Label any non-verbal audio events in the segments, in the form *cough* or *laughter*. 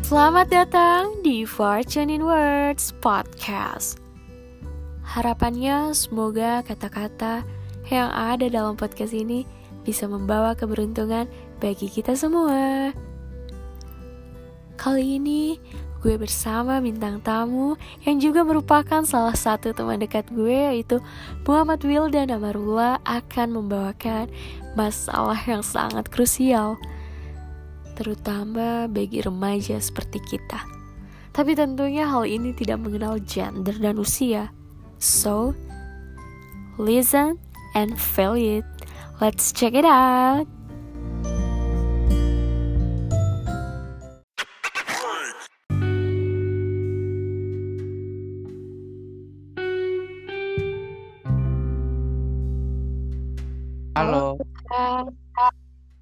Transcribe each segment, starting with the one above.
Selamat datang di Fortune in Words Podcast. Harapannya semoga kata-kata yang ada dalam podcast ini bisa membawa keberuntungan bagi kita semua. Kali ini gue bersama bintang tamu yang juga merupakan salah satu teman dekat gue yaitu Muhammad Wildan Amarullah akan membawakan masalah yang sangat krusial terutama bagi remaja seperti kita. Tapi tentunya hal ini tidak mengenal gender dan usia. So, listen and feel it. Let's check it out.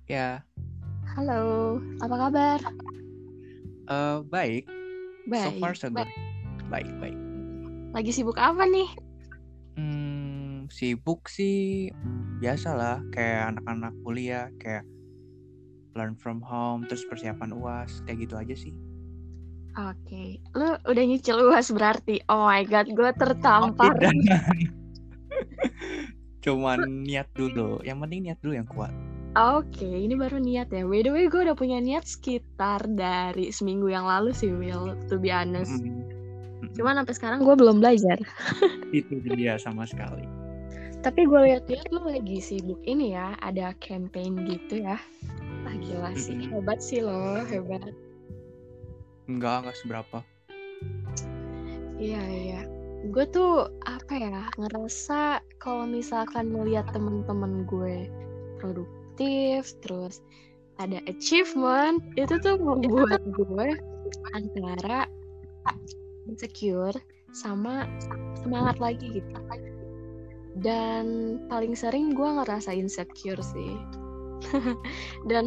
Ya, Halo, apa kabar? eh baik. So Baik. far so good. Baik, baik. Lagi sibuk apa nih? Hmm, sibuk sih biasalah kayak anak-anak kuliah kayak learn from home terus persiapan UAS kayak gitu aja sih. Oke, lu udah nyicil UAS berarti. Oh my god, gue tertampar. Tidak. *laughs* Cuman niat dulu. Yang penting niat dulu yang kuat. Oke, ini baru niat ya. By the way, gue udah punya niat sekitar dari seminggu yang lalu sih, Will. To be honest. Mm-mm. Mm-mm. Cuman sampai sekarang gue belum belajar. *laughs* itu dia sama sekali. Tapi gue lihat-lihat lu lagi sibuk ini ya, ada campaign gitu ya. Ah gila sih, Mm-mm. hebat sih lo, hebat. Enggak, enggak seberapa. Iya iya. Gue tuh apa ya ngerasa kalau misalkan melihat temen-temen gue produktif, terus ada achievement, itu tuh membuat gue antara insecure sama semangat lagi gitu. Dan paling sering gue ngerasa insecure sih. *laughs* Dan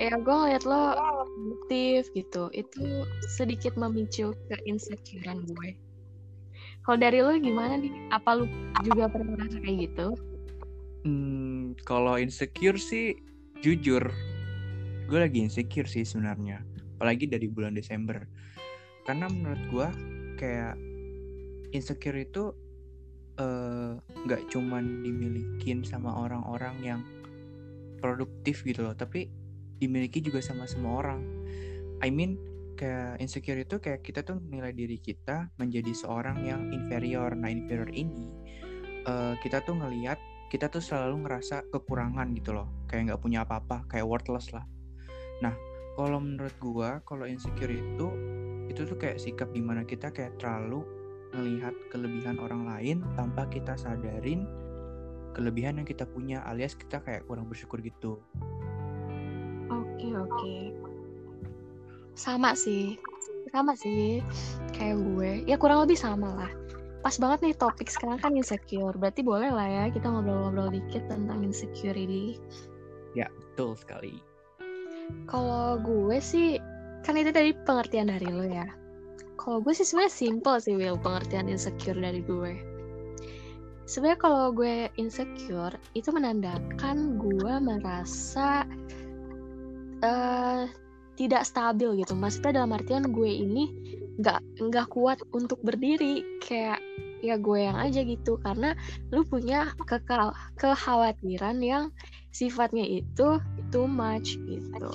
ya gue ngeliat lo produktif gitu, itu sedikit memicu ke insecurean gue. Kalau dari lo gimana nih? Apa lu juga pernah ngerasa kayak gitu? Hmm, kalau insecure sih jujur. Gue lagi insecure sih sebenarnya. Apalagi dari bulan Desember. Karena menurut gue kayak insecure itu eh, nggak cuman dimilikin sama orang-orang yang produktif gitu loh. Tapi dimiliki juga sama semua orang. I mean kayak insecure itu kayak kita tuh menilai diri kita menjadi seorang yang inferior. Nah inferior ini eh, kita tuh ngelihat kita tuh selalu ngerasa kekurangan gitu loh kayak nggak punya apa-apa kayak worthless lah nah kalau menurut gua kalau insecure itu itu tuh kayak sikap di mana kita kayak terlalu melihat kelebihan orang lain tanpa kita sadarin kelebihan yang kita punya alias kita kayak kurang bersyukur gitu Oke oke. Sama sih, sama sih. Kayak gue, ya kurang lebih sama lah. Pas banget nih topik sekarang kan insecure. Berarti boleh lah ya kita ngobrol-ngobrol dikit tentang insecurity. ya betul sekali Kalau gue sih, kan itu tadi pengertian dari lo ya. Kalau gue sih sebenarnya simple sih Will pengertian insecure dari gue. Sebenarnya kalau gue insecure itu menandakan gue merasa eh tidak stabil gitu. Maksudnya dalam artian gue ini nggak nggak kuat untuk berdiri kayak ya gue yang aja gitu karena lu punya kekal kekhawatiran yang sifatnya itu too much gitu.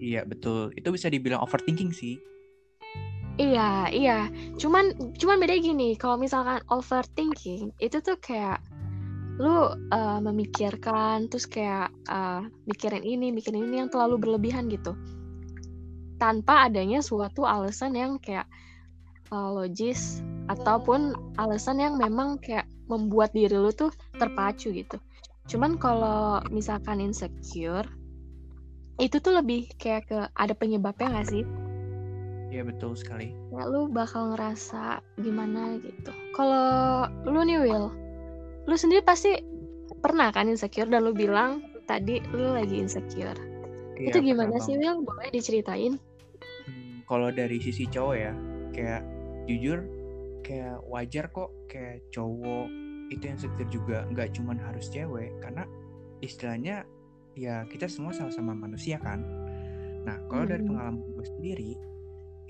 iya betul itu bisa dibilang overthinking sih Iya, iya. Cuman cuman beda gini, kalau misalkan overthinking itu tuh kayak lu eh, memikirkan terus kayak eh, mikirin ini, mikirin ini yang terlalu berlebihan gitu. Tanpa adanya suatu alasan yang kayak eh, logis ataupun alasan yang memang kayak membuat diri lu tuh terpacu gitu. Cuman kalau misalkan insecure itu tuh lebih kayak ke ada penyebabnya gak sih? iya betul sekali ya lu bakal ngerasa gimana gitu. Kalau lu nih Will, lu sendiri pasti pernah kan insecure dan lu bilang tadi lu lagi insecure. Iya, Itu pernah gimana sih. Will? Boleh diceritain? Kalau dari sisi cowok ya kayak jujur kayak wajar kok kayak cowok itu yang insecure juga nggak cuman harus cewek. Karena istilahnya ya kita semua sama-sama manusia kan. Nah kalau dari Hmm. pengalaman gue sendiri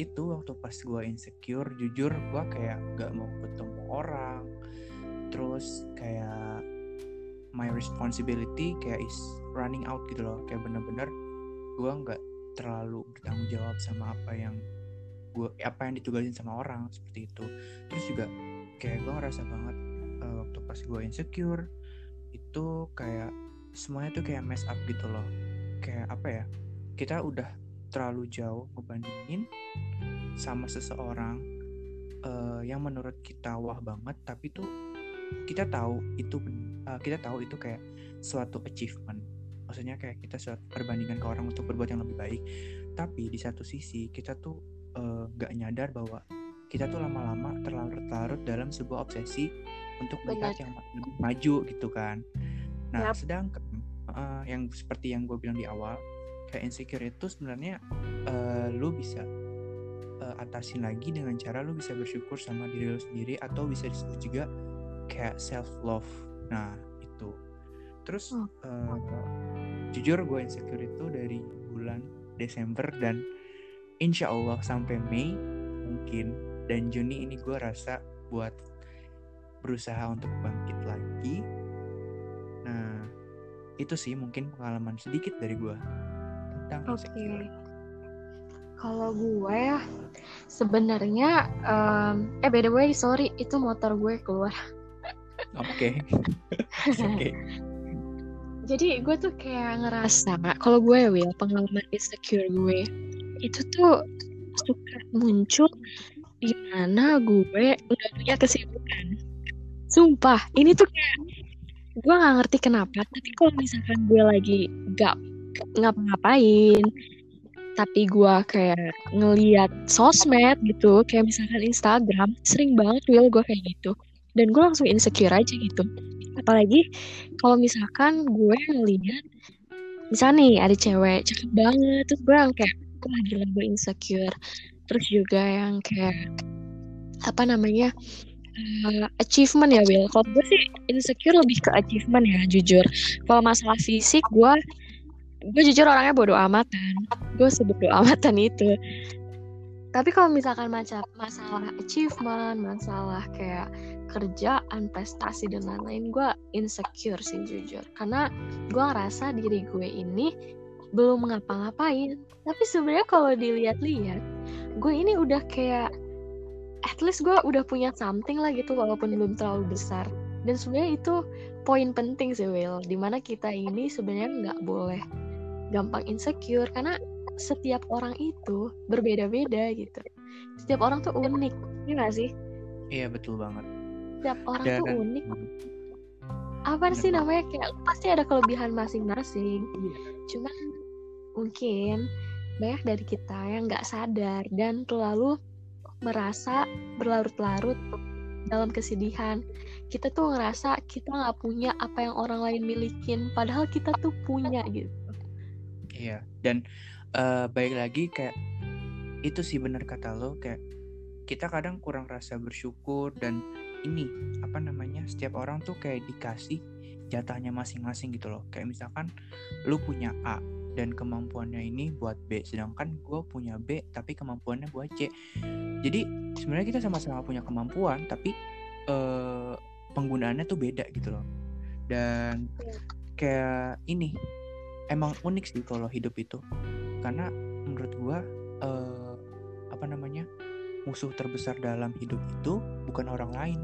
itu waktu pas gue insecure jujur gue kayak gak mau ketemu orang. Terus kayak my responsibility kayak is running out gitu loh. Kayak bener-bener gue nggak terlalu bertanggung jawab sama apa yang gue apa yang ditugasin sama orang seperti itu. Terus juga kayak gue ngerasa banget eh, waktu pas gue insecure itu kayak semuanya tuh kayak mess up gitu loh. Kayak apa ya kita udah terlalu jauh ngebandingin sama seseorang eh, yang menurut kita wah banget tapi tuh kita tahu itu eh, kita tahu itu kayak suatu achievement maksudnya kayak kita perbandingan ke orang untuk berbuat yang lebih baik. Tapi di satu sisi kita tuh eh, nggak nyadar bahwa kita tuh lama-lama terlarut-larut dalam sebuah obsesi untuk melihat yang lebih maju gitu kan. Nah Yap. sedangkan eh, yang seperti yang gue bilang di awal kayak insecure itu sebenarnya eh, lu bisa eh, atasin lagi dengan cara lu bisa bersyukur sama diri lu sendiri atau bisa disebut juga kayak self love nah itu. Terus Oh. Jujur gue insecure itu dari bulan Desember dan insya Allah sampai Mei mungkin dan Juni ini gue rasa buat berusaha untuk bangkit lagi nah itu sih mungkin pengalaman sedikit dari gue tentang Oke. insecure Kalau gue ya sebenarnya em, eh by the way sorry itu motor gue keluar. oke *laughs* It's okay Jadi gue tuh kayak ngerasa kalau gue Will pengalaman insecure gue itu tuh suka muncul di mana gue nggak punya kesibukan. Sumpah, ini tuh kayak gue nggak ngerti kenapa. Tapi kalau misalkan gue lagi gak ngapa-ngapain, tapi gue kayak ngeliat sosmed gitu, kayak misalkan Instagram, sering banget Will gue kayak gitu. Dan gue langsung insecure aja gitu. Apalagi kalau misalkan gue ngeliat misalnya nih ada cewek cakep banget terus gue yang kayak wah gila gue insecure. Terus juga yang kayak apa namanya eh, achievement ya Will kalau gue sih insecure lebih ke achievement ya jujur. Kalau masalah fisik gue gue jujur orangnya bodoh amatan. Gue sebodoh *laughs* amatan itu tapi kalau misalkan macam masalah achievement masalah kayak kerjaan, prestasi dan lain-lain gue insecure sih jujur. Karena gue ngerasa diri gue ini belum ngapa-ngapain. Tapi sebenarnya kalau dilihat-lihat gue ini udah kayak at least gue udah punya something lah gitu walaupun belum terlalu besar. Dan sebenarnya itu poin penting sih Will. Di mana kita ini sebenarnya nggak boleh gampang insecure karena setiap orang itu berbeda-beda gitu. Setiap orang tuh unik. Ya nggak sih? Iya betul banget. Setiap orang Dan- tuh unik. Apa sih namanya? Kayak pasti ada kelebihan masing-masing. Iya. cuman mungkin banyak dari kita yang nggak sadar dan terlalu merasa berlarut-larut dalam kesedihan. Kita tuh ngerasa kita nggak punya apa yang orang lain milikin padahal kita tuh punya gitu. Iya, dan eh baik lagi kayak itu sih benar kata lo kayak kita kadang kurang rasa bersyukur dan ini apa namanya setiap orang tuh kayak dikasih jatahnya masing-masing gitu loh. Kayak misalkan lu punya A dan kemampuannya ini buat B, sedangkan gue punya B tapi kemampuannya buat C. Jadi sebenarnya kita sama-sama punya kemampuan tapi eh penggunaannya tuh beda gitu loh. Dan kayak ini emang unik sih kalau hidup itu karena menurut gua eh, apa namanya musuh terbesar dalam hidup itu bukan orang lain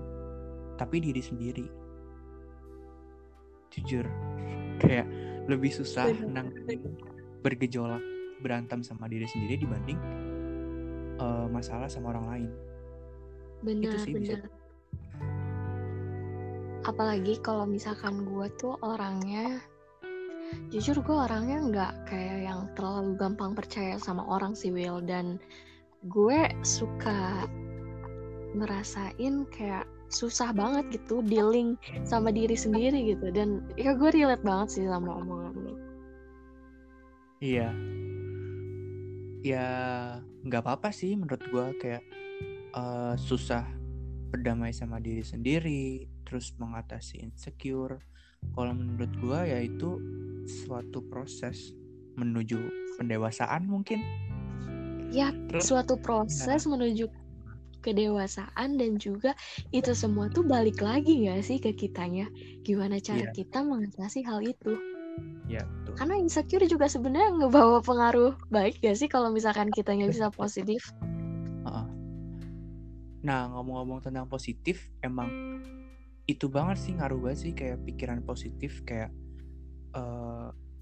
tapi diri sendiri. Jujur *laughs* kayak lebih susah nang bergejolak berantem sama diri sendiri dibanding eh, masalah sama orang lain. Benar sih bisa. benar. Apalagi kalau misalkan gue tuh orangnya jujur gue orangnya nggak kayak yang terlalu gampang percaya sama orang sih Will dan gue suka ngerasain kayak susah banget gitu dealing sama diri sendiri gitu. Dan ya gue relate banget sih sama omongan lu. Iya. Ya nggak apa-apa sih menurut gua kayak eh, susah berdamai sama diri sendiri, terus mengatasi insecure. Kalau menurut gue yaitu suatu proses menuju pendewasaan mungkin ya terus, suatu proses ya. menuju kedewasaan dan juga itu semua tuh balik lagi gak sih ke kitanya gimana cara yeah. kita mengatasi hal itu ya betul. karena insecure juga sebenarnya ngebawa pengaruh baik gak sih kalau misalkan kitanya bisa positif nah ngomong-ngomong tentang positif emang itu banget sih ngaruh banget sih kayak pikiran positif kayak uh,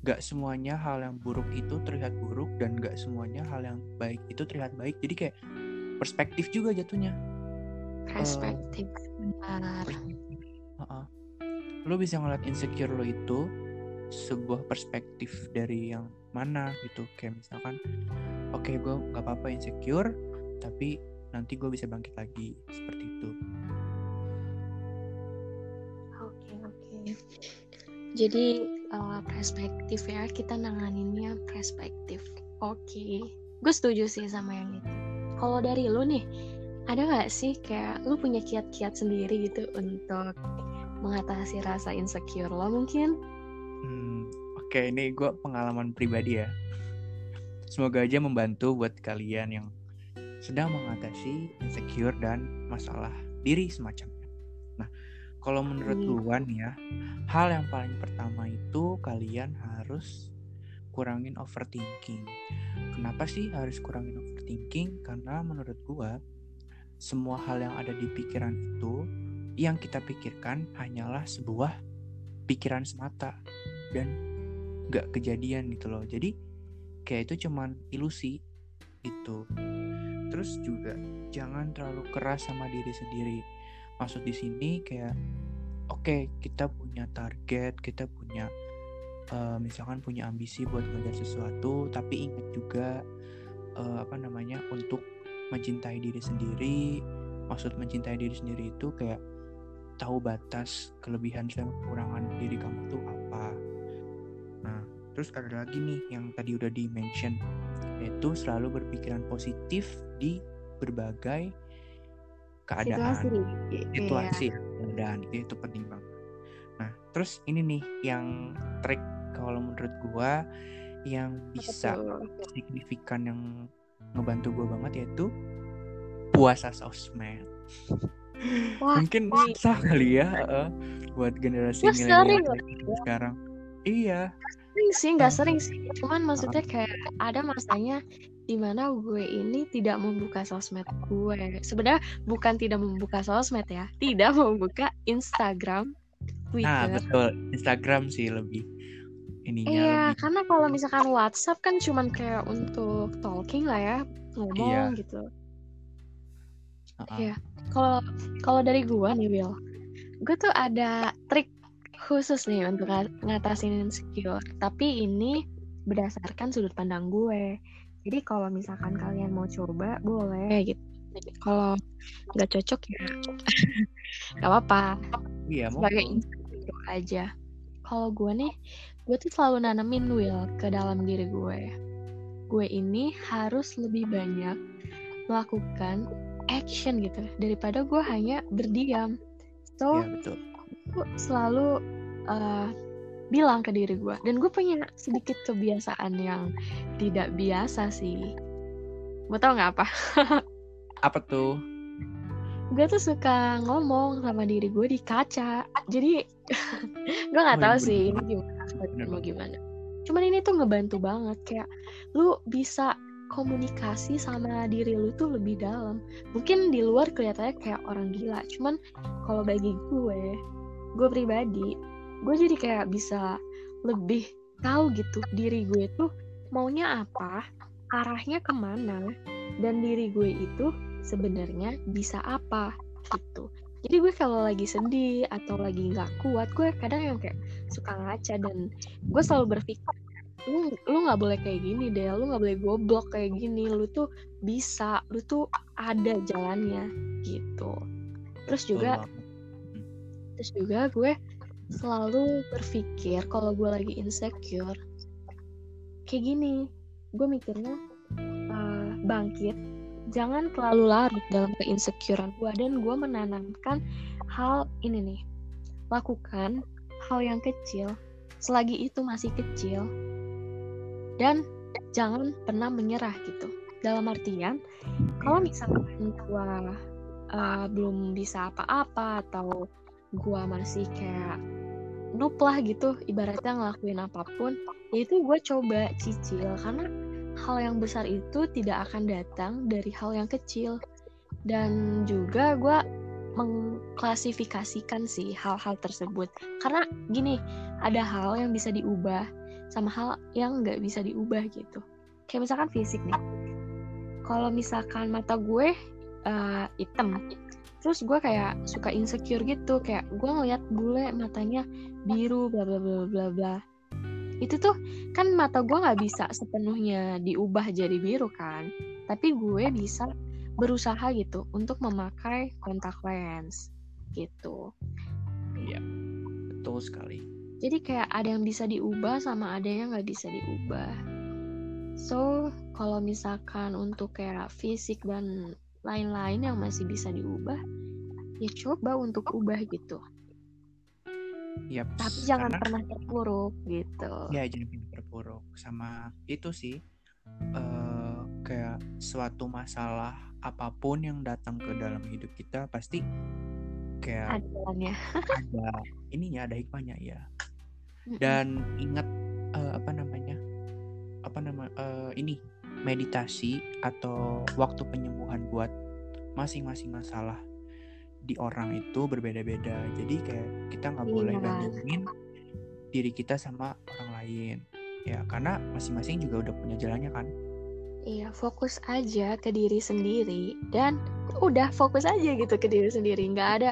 gak semuanya hal yang buruk itu terlihat buruk dan gak semuanya hal yang baik itu terlihat baik. Jadi kayak perspektif juga jatuhnya. Perspektif uh, uh, uh, lo bisa ngeliat insecure lo itu sebuah perspektif dari yang mana gitu. Kayak misalkan oke okay, gue nggak apa-apa insecure tapi nanti gue bisa bangkit lagi. Seperti itu. Oke okay, oke. Okay. jadi uh, perspektif ya kita nanganinnya perspektif. Oke. Okay. gue setuju sih sama yang itu. Kalau dari lu nih ada nggak sih kayak lu punya kiat-kiat sendiri gitu untuk mengatasi rasa insecure lo mungkin? Hmm, oke okay, ini gue pengalaman pribadi ya. Semoga aja membantu buat kalian yang sedang mengatasi insecure dan masalah diri semacamnya nah kalau menurut gue nih ya, hal yang paling pertama itu kalian harus kurangin overthinking. Kenapa sih harus kurangin overthinking? Karena menurut gue, semua hal yang ada di pikiran itu yang kita pikirkan hanyalah sebuah pikiran semata dan gak kejadian gitu loh. Jadi kayak itu cuman ilusi gitu. Terus juga jangan terlalu keras sama diri sendiri maksud di sini kayak oke okay, kita punya target kita punya uh, misalkan punya ambisi buat ngejar sesuatu tapi ingat juga uh, apa namanya untuk mencintai diri sendiri. Maksud mencintai diri sendiri itu kayak tahu batas kelebihan dan kekurangan diri kamu tuh apa. Nah terus ada lagi nih yang tadi udah di mention yaitu selalu berpikiran positif di berbagai keadaan situasi, situasi iya. keadaan itu itu penting banget. Nah terus ini nih yang trik kalau menurut gua yang bisa signifikan yang ngebantu gua banget yaitu puasa sosmed. *laughs* Wah, mungkin susah kali ya uh, buat generasi milenial sekarang. Iya. Sering sih nggak sering sih. Cuman maksudnya kayak ada masanya di mana gue ini tidak membuka sosmed gue sebenarnya bukan tidak membuka sosmed ya tidak *laughs* membuka Instagram Twitter nah betul Instagram sih lebih ininya iya lebih... karena kalau misalkan WhatsApp kan cuman kayak untuk talking lah ya ngomong iya. gitu Iya. Kalau kalau dari gue nih Will, gue tuh ada trik khusus nih untuk ngatasin insecure. Tapi ini berdasarkan sudut pandang gue. Jadi kalau misalkan kalian mau coba boleh gitu. Kalau nggak cocok ya nggak *laughs* apa-apa. Iya, Sebagai itu aja. Kalau gue nih, gue tuh selalu nanemin will ke dalam diri gue. Gue ini harus lebih banyak melakukan action gitu daripada gue hanya berdiam. So, ya, betul. gue selalu uh, bilang ke diri gue dan gue punya sedikit kebiasaan yang tidak biasa sih. Mau tau nggak apa? *laughs* Apa tuh? Gue tuh suka ngomong sama diri gue di kaca. Jadi *laughs* gue nggak tahu sih ini gimana mau gimana. Cuman ini tuh ngebantu banget kayak lu bisa komunikasi sama diri lu tuh lebih dalam. Mungkin di luar kelihatannya kayak orang gila cuman kalau bagi gue gue pribadi gue jadi kayak bisa lebih tahu gitu diri gue tuh maunya apa arahnya ke mana dan diri gue itu sebenarnya bisa apa gitu. Jadi gue kalau lagi sedih atau lagi nggak kuat gue kadang yang kayak suka ngaca dan gue selalu berpikir lu lu nggak boleh kayak gini deh lu nggak boleh goblok kayak gini lu tuh bisa lu tuh ada jalannya gitu. Terus juga terus juga gue selalu berpikir kalau gue lagi insecure kayak gini gue mikirnya uh, bangkit jangan terlalu larut dalam keinsecurean gue dan gue menanamkan hal ini nih. Lakukan hal yang kecil selagi itu masih kecil dan jangan pernah menyerah gitu. Dalam artian kalau misalkan gua uh, belum bisa apa-apa atau gua masih kayak noob lah gitu ibaratnya ngelakuin apa pun ya itu gue coba cicil. Karena hal yang besar itu tidak akan datang dari hal yang kecil. Dan juga gue mengklasifikasikan sih hal-hal tersebut. Karena gini ada hal yang bisa diubah sama hal yang nggak bisa diubah gitu. Kayak misalkan fisik nih. Kalau misalkan mata gue uh, hitam terus gue kayak suka insecure gitu kayak gue ngeliat bule matanya biru bla bla bla bla bla itu tuh kan mata gue nggak bisa sepenuhnya diubah jadi biru kan tapi gue bisa berusaha gitu untuk memakai kontak lens gitu. Iya betul sekali. Jadi kayak ada yang bisa diubah sama ada yang nggak bisa diubah. So kalau misalkan untuk kayak fisik dan lain-lain yang masih bisa diubah ya coba untuk ubah gitu. Yep, tapi jangan karena, pernah terpuruk gitu. Ya jangan pernah terpuruk. Sama itu sih uh, kayak suatu masalah apa pun yang datang ke dalam hidup kita pasti kayak ada *laughs* ada ininya ada hikmahnya ya dan ingat uh, apa namanya apa nama uh, ini meditasi atau waktu penyembuhan buat masing-masing masalah di orang itu berbeda-beda. Jadi kayak kita nggak boleh iya. bandingin diri kita sama orang lain. Ya karena masing-masing juga udah punya jalannya kan. Iya, fokus aja ke diri sendiri dan udah fokus aja gitu ke diri sendiri. Nggak ada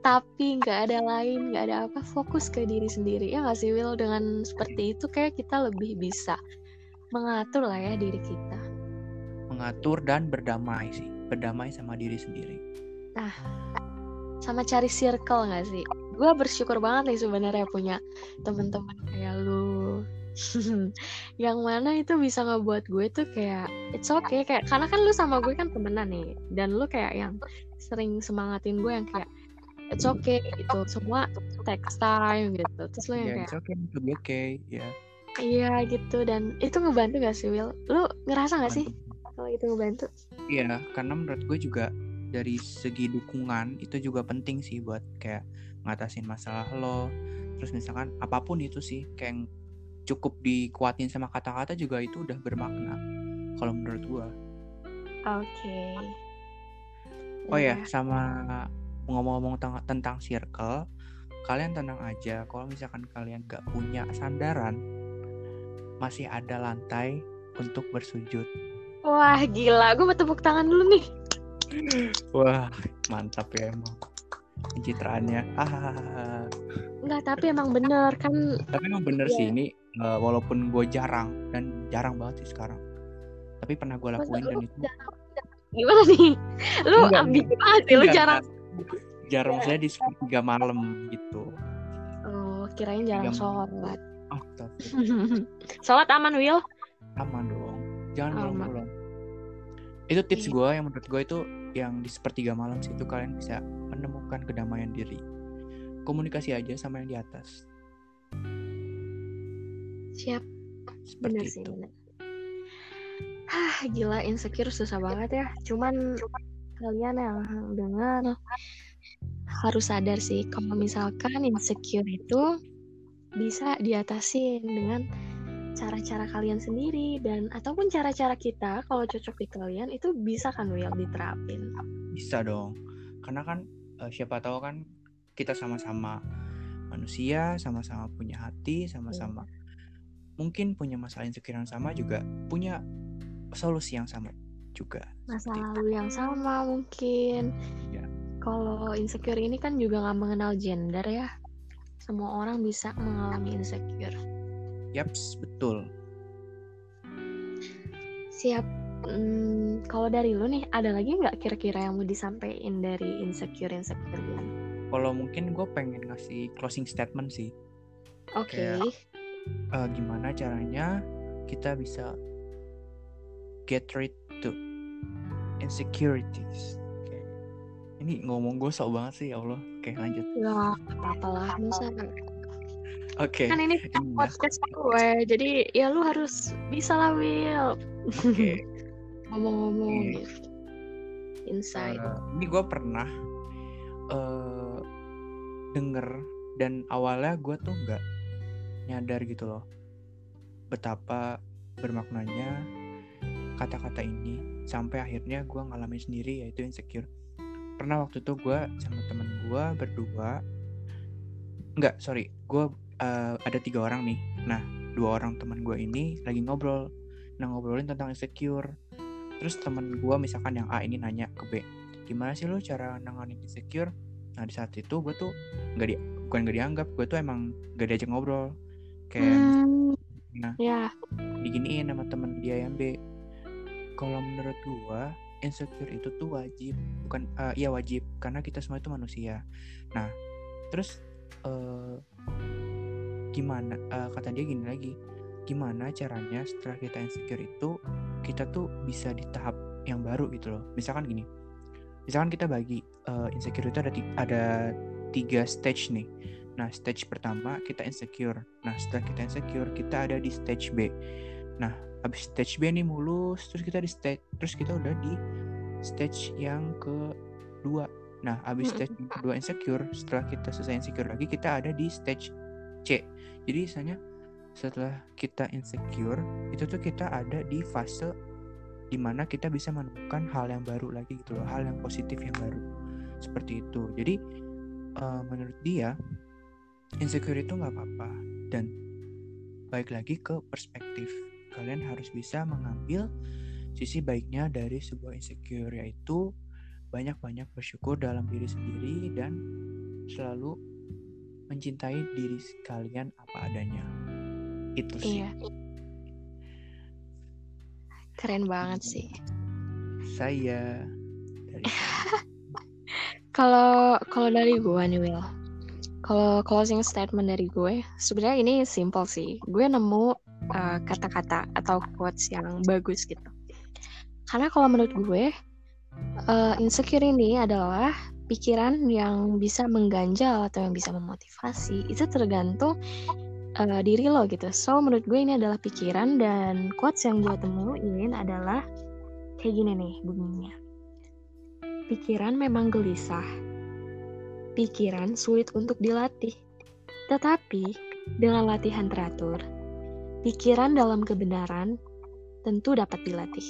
tapi, nggak ada lain, nggak ada apa. Fokus ke diri sendiri. Ya nggak sih Will? Dengan seperti itu kayak kita lebih bisa mengatur lah ya diri kita. Mengatur dan berdamai sih berdamai sama diri sendiri. Nah, sama cari circle gak sih? Gue bersyukur banget nih sebenarnya punya teman-teman kayak lu. *laughs* yang mana itu bisa ngebuat gue tuh kayak it's okay kayak karena kan lu sama gue kan temenan nih dan lu kayak yang sering semangatin gue yang kayak it's okay itu semua text time gitu terus lu yang yeah, kayak it's okay be okay ya yeah. Iya gitu. Dan itu ngebantu gak sih Will lu ngerasa gak sih kalau itu ngebantu? Iya karena menurut gue juga dari segi dukungan itu juga penting sih buat kayak ngatasin masalah lo. Terus misalkan apa pun itu sih kayak cukup dikuatin sama kata-kata juga itu udah bermakna kalau menurut gue oke. Okay. oh ya sama ngomong-ngomong tentang circle kalian tenang aja. Kalau misalkan kalian gak punya sandaran masih ada lantai untuk bersujud Wah gila, gue mau tepuk tangan dulu nih. Wah mantap ya emang pencitraannya. Ah. Enggak, tapi emang bener kan. Tapi emang bener yeah. sih ini uh, walaupun gue jarang dan jarang banget sih sekarang. Tapi pernah gue lakuin Masa dan itu. Gimana nih? Lu ambil banget sih, lu jarang. Jarang saya di sepertiga malam gitu. Oh, kirain jarang sholat. Oh, *laughs* sholat aman, Will? Aman dong. Jangan bolong-bolong itu tips iya. gue yang menurut gue itu yang di sepertiga malam sih itu kalian bisa menemukan kedamaian diri komunikasi aja sama yang di atas siap seperti bener itu sih, bener. Hah, gila insecure susah banget ya cuman kalian yang dengar harus sadar sih kalau misalkan insecure itu bisa diatasin dengan cara-cara kalian sendiri dan ataupun cara-cara kita kalau cocok di kalian itu bisa kan Will diterapin? Bisa dong. Karena kan uh, siapa tahu kan kita sama-sama manusia sama-sama punya hati sama-sama yeah. mungkin punya masalah insecure yang sama juga punya solusi yang sama juga. Masa lalu yang sama mungkin. Yeah. kalau insecure ini kan juga nggak mengenal gender ya semua orang bisa mengalami insecure Yaps, betul. Siap. Hmm, kalau dari lu nih, ada lagi nggak kira-kira yang mau disampaikan dari insecure insecure ini? Kalau mungkin gue pengen ngasih closing statement sih. Oke. Okay. uh, gimana caranya kita bisa get rid to insecurities. Okay. ini ngomong gue sok banget sih ya Allah. Oke lanjut. Ya, apa-apa lah. Masa Oke. kan ini podcast gue. Jadi ya lu harus bisa lah, Will. Oke. *laughs* Ngomong-ngomong Oke. gitu. Insight. Eh, ini gue pernah eh denger dan awalnya gue tuh nggak nyadar gitu loh betapa bermaknanya kata-kata ini sampai akhirnya gue ngalamin sendiri yaitu insecure pernah waktu itu gue sama temen gue berdua. Nggak sorry. Gue eh, ada tiga orang nih. Nah dua orang teman gue ini lagi ngobrol. Nah ngobrolin tentang insecure. Terus temen gue misalkan yang A ini nanya ke B gimana sih lo cara nanganin insecure? Nah di saat itu gue tuh nggak di bukan nggak dianggap. Gue tuh emang gak diajak ngobrol. Kayak Hmm, nah ya, diginiin sama temen dia yang B. Kalau menurut gua insecure itu tuh wajib bukan eh, iya wajib karena kita semua itu manusia. Nah terus eh, gimana eh, kata dia gini lagi gimana caranya setelah kita insecure itu kita tuh bisa di tahap yang baru gitu loh. Misalkan gini misalkan kita bagi eh, insecure itu ada ada tiga stage nih. Nah stage pertama kita insecure. Nah setelah kita insecure kita ada di stage B. Nah habis stage B nih mulus terus kita di stage terus kita udah di stage yang kedua. Nah habis stage yang kedua insecure setelah kita selesai insecure lagi kita ada di stage C. Jadi misalnya setelah kita insecure itu tuh kita ada di fase di mana kita bisa menemukan hal yang baru lagi gitu loh hal yang positif yang baru. Seperti itu. Jadi eh, menurut dia insecure itu nggak apa-apa. Dan baik lagi ke perspektif kalian harus bisa mengambil sisi baiknya dari sebuah insecure yaitu banyak-banyak bersyukur dalam diri sendiri dan selalu mencintai diri kalian apa adanya itu sih iya. Keren banget sih. saya dari *laughs* Kalau kalau dari gue nih Will, kalau closing statement dari gue, sebenarnya ini simple sih. Gue nemu uh, kata-kata atau quotes yang bagus gitu. Karena kalau menurut gue, uh, insecure ini adalah pikiran yang bisa mengganjal atau yang bisa memotivasi. Itu tergantung uh, diri lo gitu. So menurut gue ini adalah pikiran dan quotes yang gue temuin adalah kayak gini nih bunyinya. Pikiran memang gelisah. Pikiran sulit untuk dilatih. Tetapi dengan latihan teratur, pikiran dalam kebenaran tentu dapat dilatih.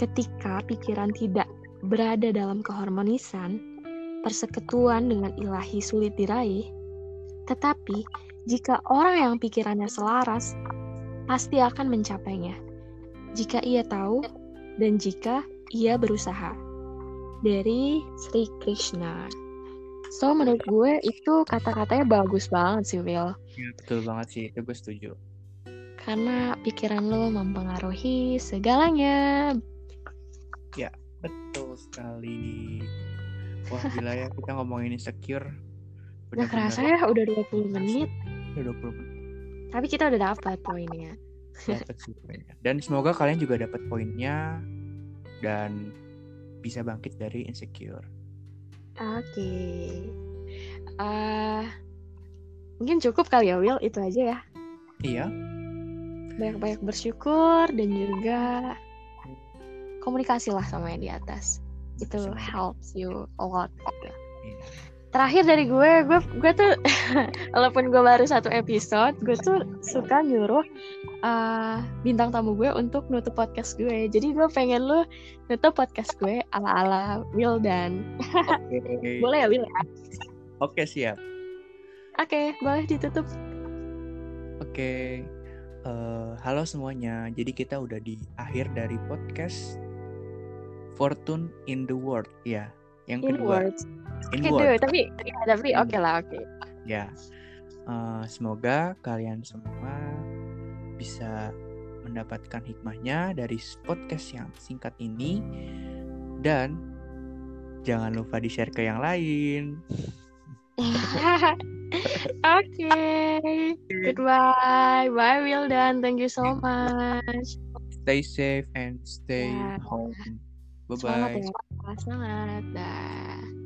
Ketika pikiran tidak berada dalam keharmonisan, persekutuan dengan ilahi sulit diraih. Tetapi jika orang yang pikirannya selaras, pasti akan mencapainya. Jika ia tahu dan jika ia berusaha. Dari Sri Krishna. So menurut gue itu kata-katanya bagus banget sih Will. Ya, betul banget sih itu gue setuju Karena pikiran lo mempengaruhi segalanya. betul sekali wah gila ya kita ngomongin insecure Gak kerasa ya udah 20 menit. udah 20 menit Tapi kita udah dapat poinnya. dapat sih poinnya. dan semoga kalian juga dapat poinnya dan bisa bangkit dari insecure Oke. Eh, mungkin cukup kali ya Will, itu aja ya. iya Banyak-banyak bersyukur dan juga komunikasi lah sama yang di atas. Itu helps you a lot gitu. iya. Terakhir dari gue, gue gue tuh *laughs* walaupun gue baru satu episode, gue tuh suka nyuruh eh, bintang tamu gue untuk nutup podcast gue. Jadi gue pengen lu nutup podcast gue ala-ala Will dan Oke. *laughs* boleh ya Will? ya? Oke siap. Oke, boleh ditutup. Oke. Eh, halo semuanya. Jadi kita udah di akhir dari podcast Fortune in the World ya. Yang In kedua. words. In Oke, World. dulu, tapi ya, tapi In- oke lah, oke. Ya. Eh, semoga kalian semua bisa mendapatkan hikmahnya dari podcast yang singkat ini dan jangan lupa di-share ke yang lain. *laughs* Oke. Goodbye. Bye Will dan thank you so much. Stay safe and stay Ya. home. Bye Semangat bye. ya. Semangat. Dah.